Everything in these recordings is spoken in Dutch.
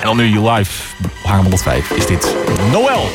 En dan nu je live, Haarlem 105, is dit Noël.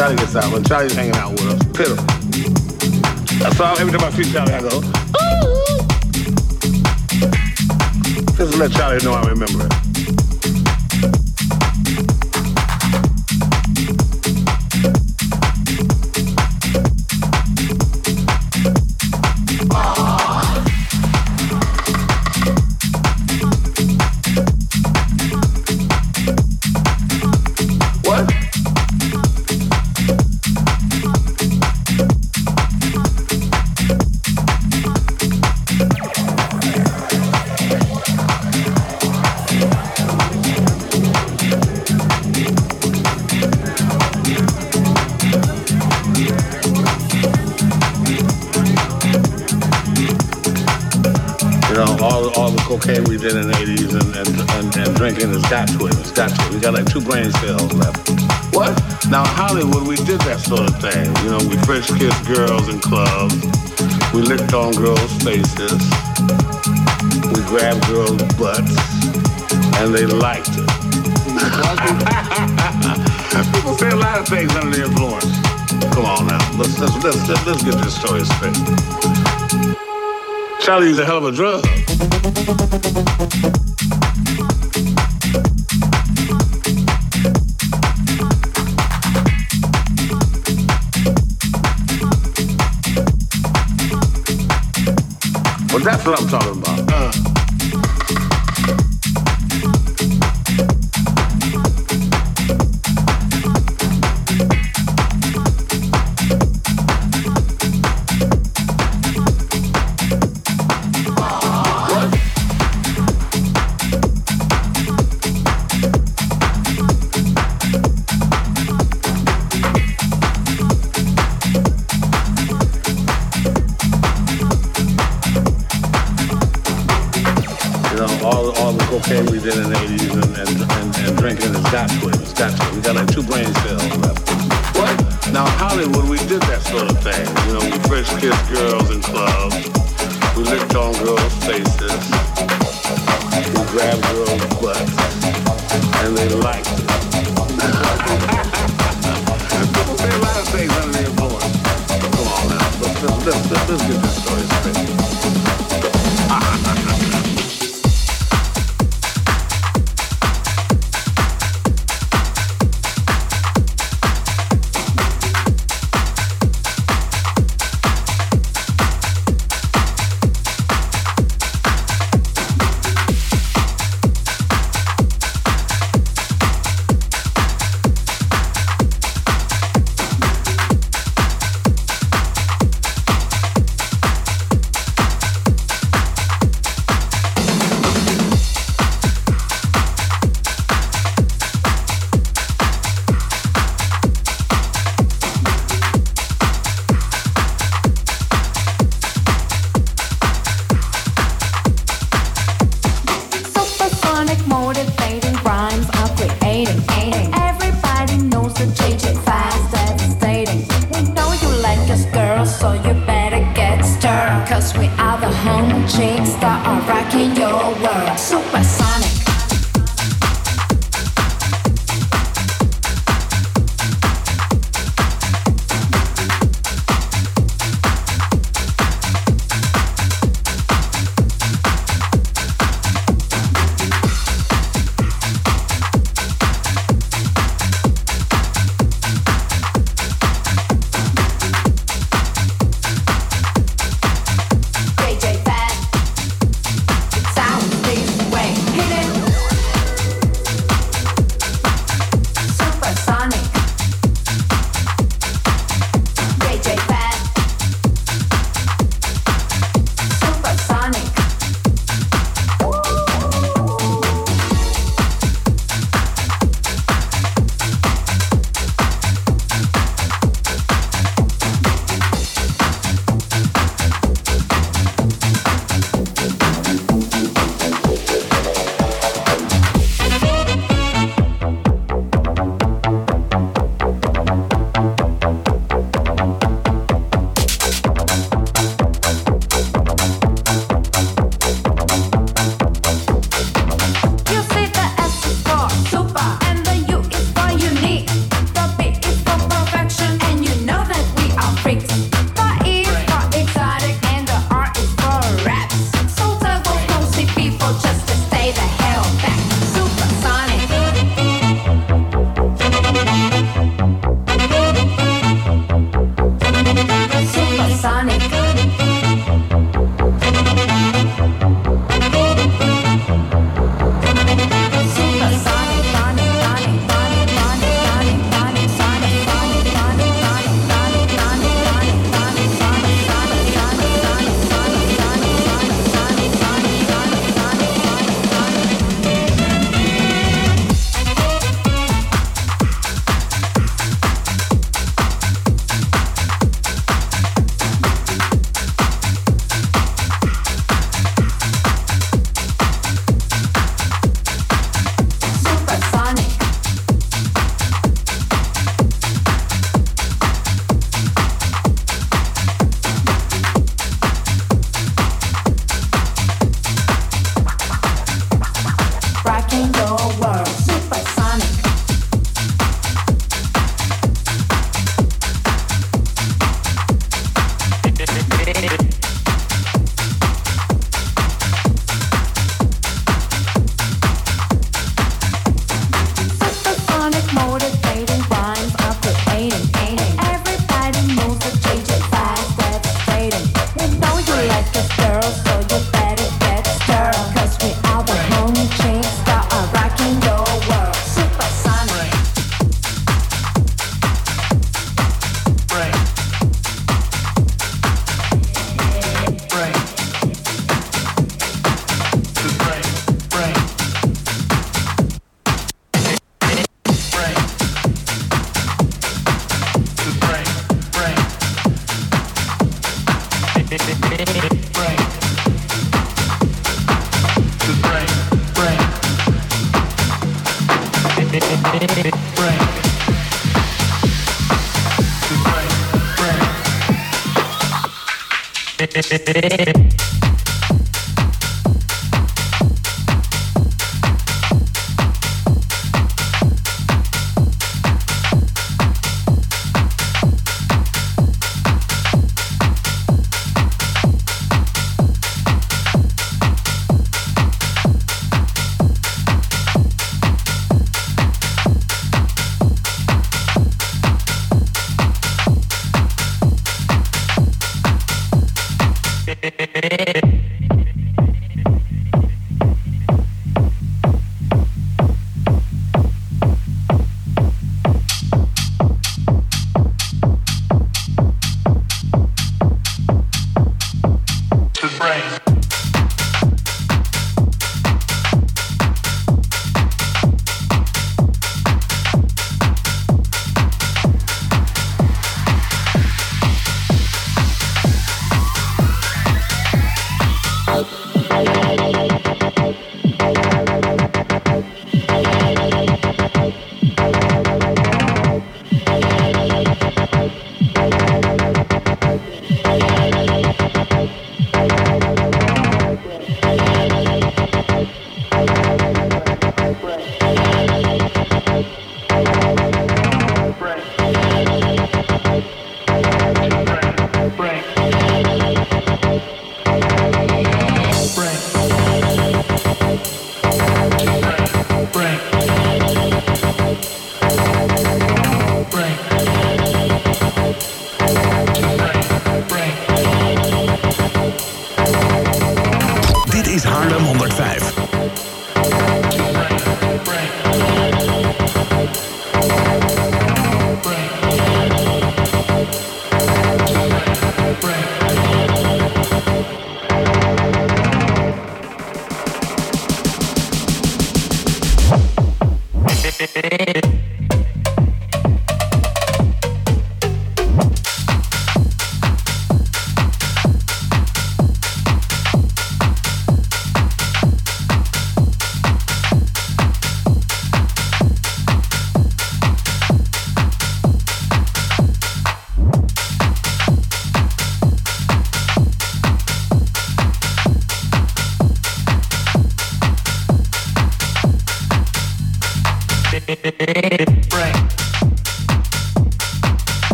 Charlie's hanging out with us. Pitiful. That's all. Every time I see Charlie, I go, ooh. Just let Charlie know I remember it. Two brain cells left. What? Now, in Hollywood, we did that sort of thing. You know, we French kissed girls in clubs. We licked on girls' faces. We grabbed girls' butts. And they liked it. People say a lot of things under the influence. Come on now. Let's, let's, let's, let's get this story straight. Charlie used a hell of a drug. Well, that's what I'm talking about. Uh.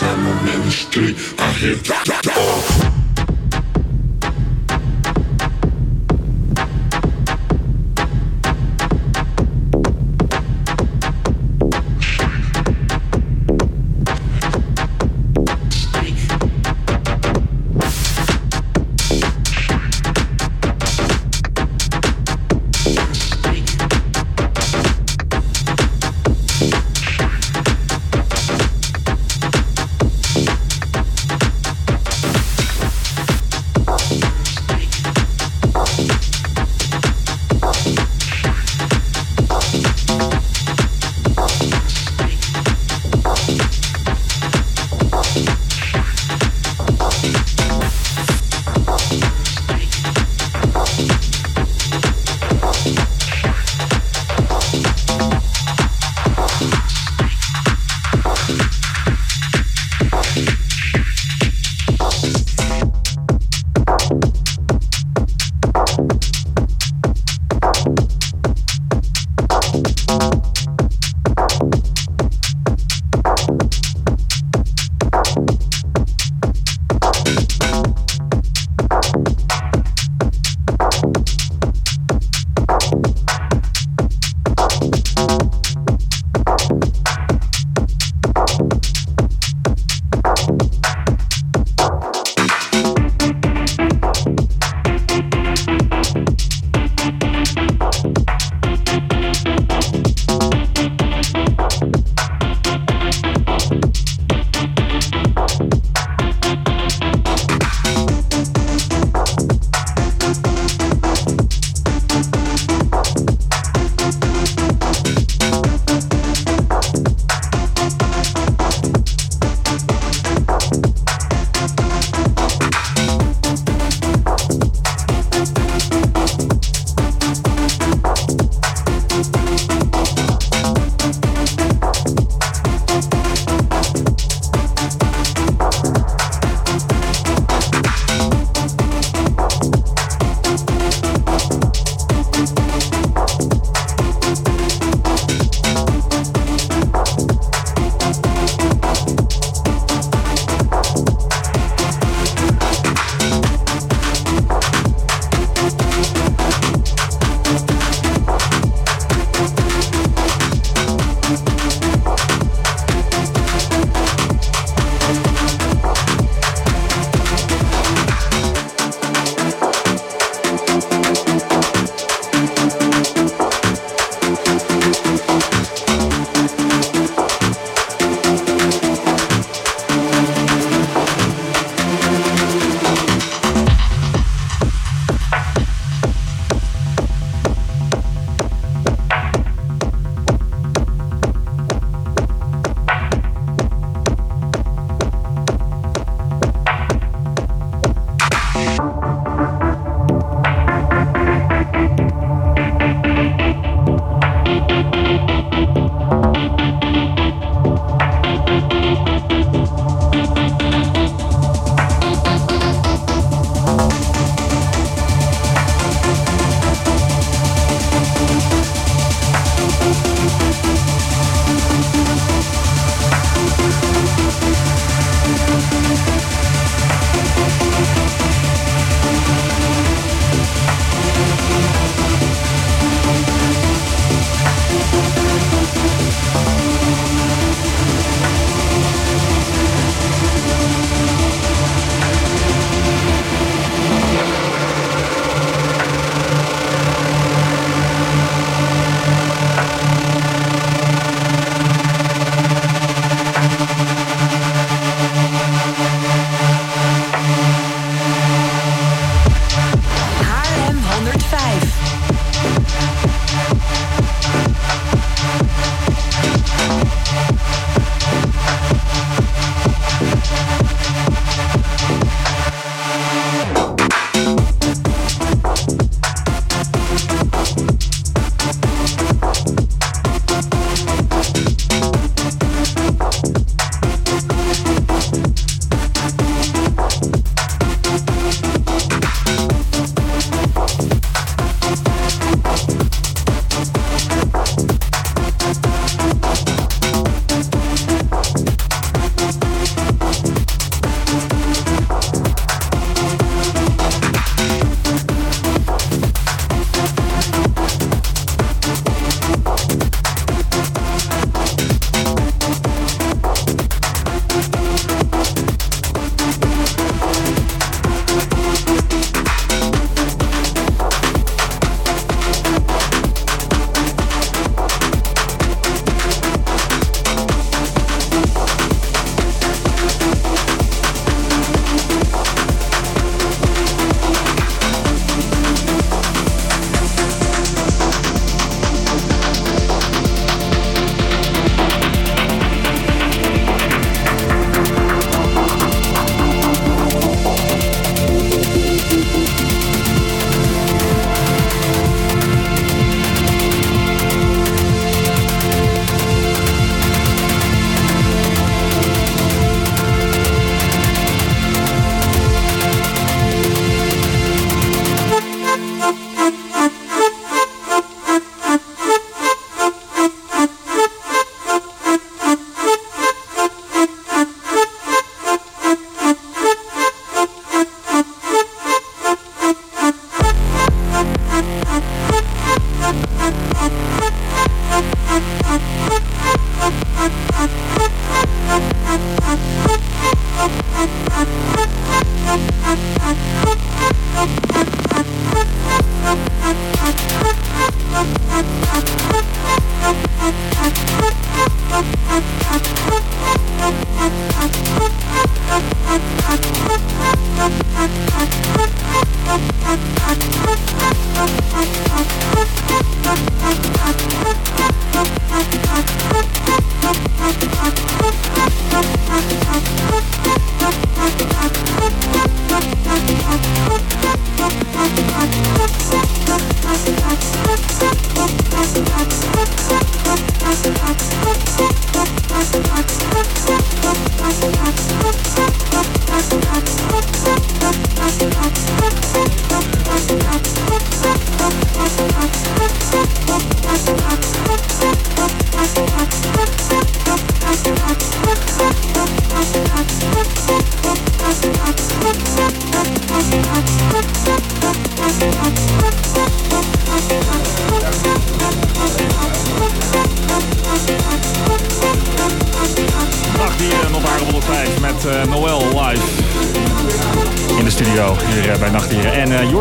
I'm on any street. I hit.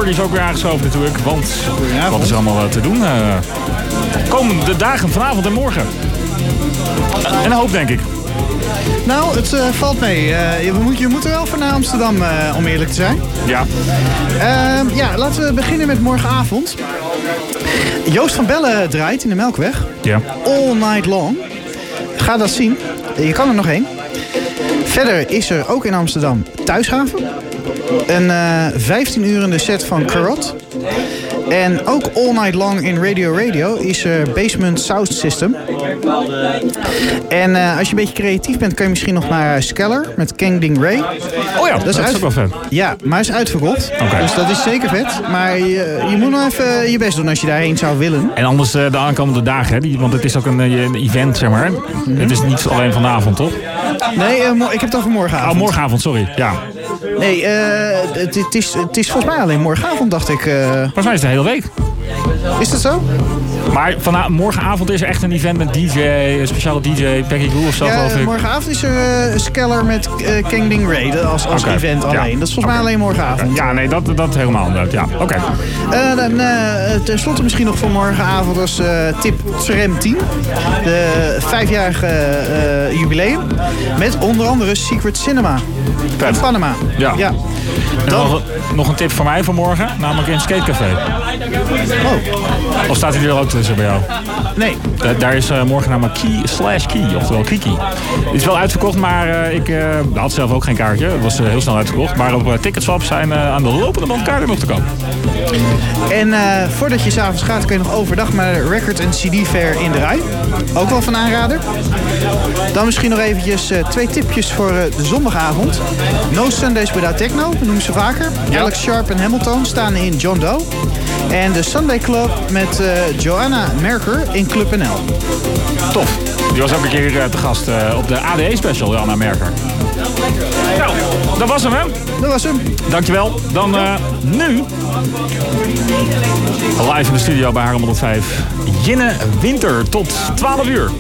Jordi is ook weer aangeschoven natuurlijk, want wat is er allemaal te doen? komende dagen, vanavond en morgen. en een hoop, denk ik. Nou, het valt mee. je, moet, je moet er wel voor naar Amsterdam, om eerlijk te zijn. Ja. Ehm, ja, laten we beginnen met morgenavond. Joost van Bellen draait in de Melkweg. Ja. All night long. Ga dat zien. Je kan er nog heen. Verder is er ook in Amsterdam Thuishaven. Een uh, 15 de set van Carrot. En ook all night long in Radio Radio is er Basement Sound System. En uh, als je een beetje creatief bent, kan je misschien nog naar Skeller met Kang Ding Ray. Oh ja, dat is, ook wel vet. Ja, maar is uitverkocht. Okay. Dus dat is zeker vet. Maar je, je, moet nog even je best doen als je daarheen zou willen. En anders uh, de aankomende dagen, hè? Want het is ook een, een event, zeg maar. Mhm. Het is niet alleen vanavond, toch? Nee, uh, ik heb het over morgenavond. Oh, morgenavond, sorry. Ja. Nee, uh, het, is, volgens mij alleen morgenavond, dacht ik. Uh... Volgens mij is het de hele week. Is dat zo? Maar vanavond, morgenavond is er echt een event met DJ, een speciale DJ, Peggy Goo of zo, ja, ik. morgenavond is er uh, Skeller met uh, King Ding Ray als, als event alleen. Dat is volgens mij alleen morgenavond. Ja, nee, dat, dat helemaal inderdaad. Ja, oké. Uh, dan ten slotte misschien nog voor morgenavond als tip Trem 10. De vijfjarige jubileum. Met onder andere Secret Cinema. Vet. In Panama. Ja. ja. Dan... Nog, nog, een tip voor mij voor morgen, namelijk in skatecafé. Oh. Of staat hij er ook tussen bij jou? Nee. daar is uh, morgen namelijk Key slash Key, oftewel Kiki. Het is wel uitverkocht, maar uh, ik uh, had zelf ook geen kaartje. Het was heel snel uitverkocht. Maar op Ticketswap zijn aan de lopende band kaarten nog te komen. En voordat je s'avonds gaat, kun je nog overdag naar de Record en CD Fair in de rij. Ook wel van aanrader. Dan misschien nog eventjes twee tipjes voor de zondagavond. No Sundays Without Techno, dat noemen ze vaker. Ja. Alex Sharp en Hamilton staan in John Doe. En de Sunday Club met uh, Joanna Merker in Club NL. Tof. Die was ook een keer uh, te gast uh, op de ADE special, Joanna Merker. Nou, dat was hem, hè? Dat was hem. Dankjewel. Dan nu... Live in de studio bij Haarlem 105. Jinne Winter tot 12 uur.